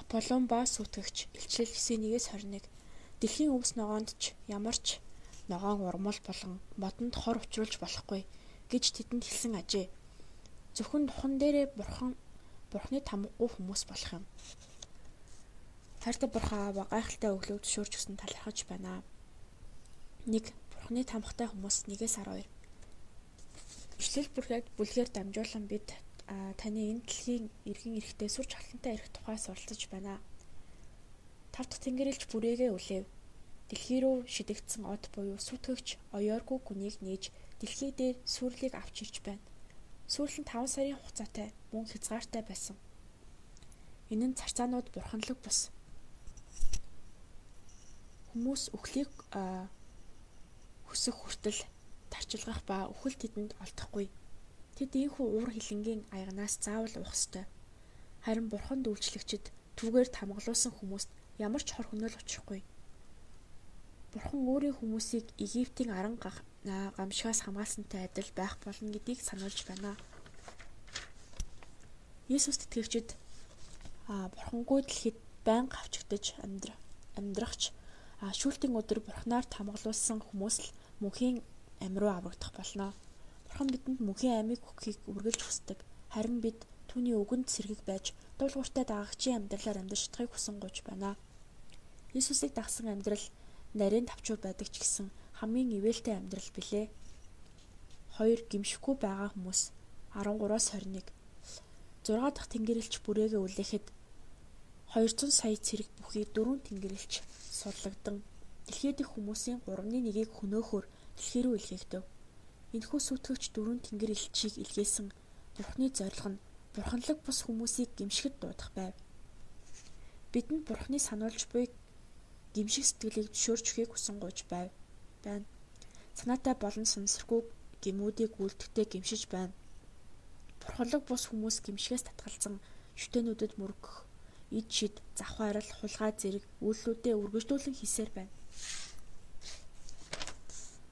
Аполлон ба сүйтгэгч илчлэл 9:1-21 Дэлхийн өвс ногоонд ч ямар ч ногоон урмал болон модонд хор учруулж болохгүй гэж тэдэнд хэлсэн ажээ. Зөвхөн духан дээрээ бурхан бурхны тамгагүй хүмүүс болох юм. Хайртай бурхан аава гайхалтай өглөө зөвшөөрч өгсөн талархаж байна. 1. Бурхны тамгатай хүмүүс 1-12. Ишлэл бүрхэг бүлгээр дамжуулан бид таны энэ дэлхийн эргэн эрэхтэй сүр чалантай эрэх тухай суралцж байна. Тав дахь тэнгэрэлж бүрээгээ үлээв. Дэлхий рүү шидэгдсэн од буюу сүтгэгч оёоргүй гүнийг нээж дэлхий дээр сүрлийг авч ирж байна. Сүүл нь 5 сарын хугацаатай мөн хязгаартай байсан. Энэ нь царцаанууд бурханлаг бус. Хүмүүс өхлийг хөсөх хүртэл тарчилгах ба үхэл тэдэнд олдохгүй. Тэд ийхүү уур хилэнгийн аягнаас заавал уух ёстой. Харин бурханд үйлчлэгчид түгээр тамгалуулсан хүмүүст ямар ч хор хөнөөл учрахгүй. Бурхан өөрийн хүмүүсийг Египтийн аран гамшигаас хамгаалсантай адил байх болно гэдгийг сануулж байна. Есүс тэтгэгчид а бурхангүй дэлхийд байнга авчигдж амьдрахч шүүлтийн өдөр бурхнаар тамгалуулсан хүмүүс л мөнхийн амь руу аврагдах болно. Бурхан бидэнд мөнхийн амийг өгөхийг үргэлж хүсдэг. Харин бид түүний үгэнд сэргэг байж дуулууртай дагагчийн амьдралаар амьдарч чадахыг хүсэн гож байна. Иесусыг дагсан амьдрал нарийн тавчууд байдаг ч гэсэн хамгийн ивэлтэй амьдрал билээ. Хоёр гимшихгүй байгаа хүмүүс 13-аас 21 6 дахь тэнгэрэлч бүрээгээ үлээхэд 200 сая цэрэг бүхий дөрвөн тэнгэрэлч сурлагдсан. Дэлхийд их хүмүүсийн 3-1-ийг хөнөөхөөр дэлхий рүү илгээхдэв. Энэхүү сүйтгэгч дөрвөн тэнгэр элчийг илгээсэн Бурхны зорилго нь бурханлаг бус хүмүүсийг гимшгэд дуудах байв. Бидэнд Бурхны сануулж буй гимшиг сэтгэлийг зөвшөөрч өгөхийг хүсэн гож байв. байна. Санаатай болон сансргүй гимүүдийг үлдэхтэй гимшиж байна. Бурханлаг бус хүмүүс гимшгээс татгалзан шүтэнүүдэд мөргөх, ид шид, завхаарал, хулгай зэрэг үйлдэлүүдээ үргэлжлүүлэн хийсээр байна.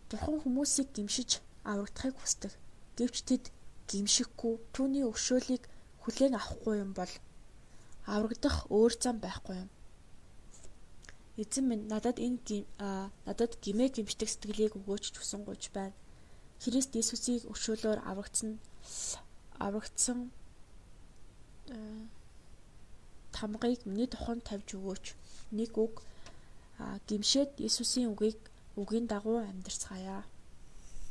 Бурхан хүмүүсийг гимшиж аврагдахыг хүсдэг. Гэвч тэд гимшихгүй түүний өгшөөлийг хүлээн авахгүй юм бол аврагдах өөр зам байхгүй юм. Эзэн минь надад энэ надад гимээ гимшдэг сэтгэлийг өгөөч хүсэн гуйж байна. Христ Иесусыг өгшөөлөөр аврагдсан аврагдсан тамгыг миний туханд тавьж өгөөч. Нэг үг гимшээд Иесусийн үгийг үгийн дагуу амьдрцгаая.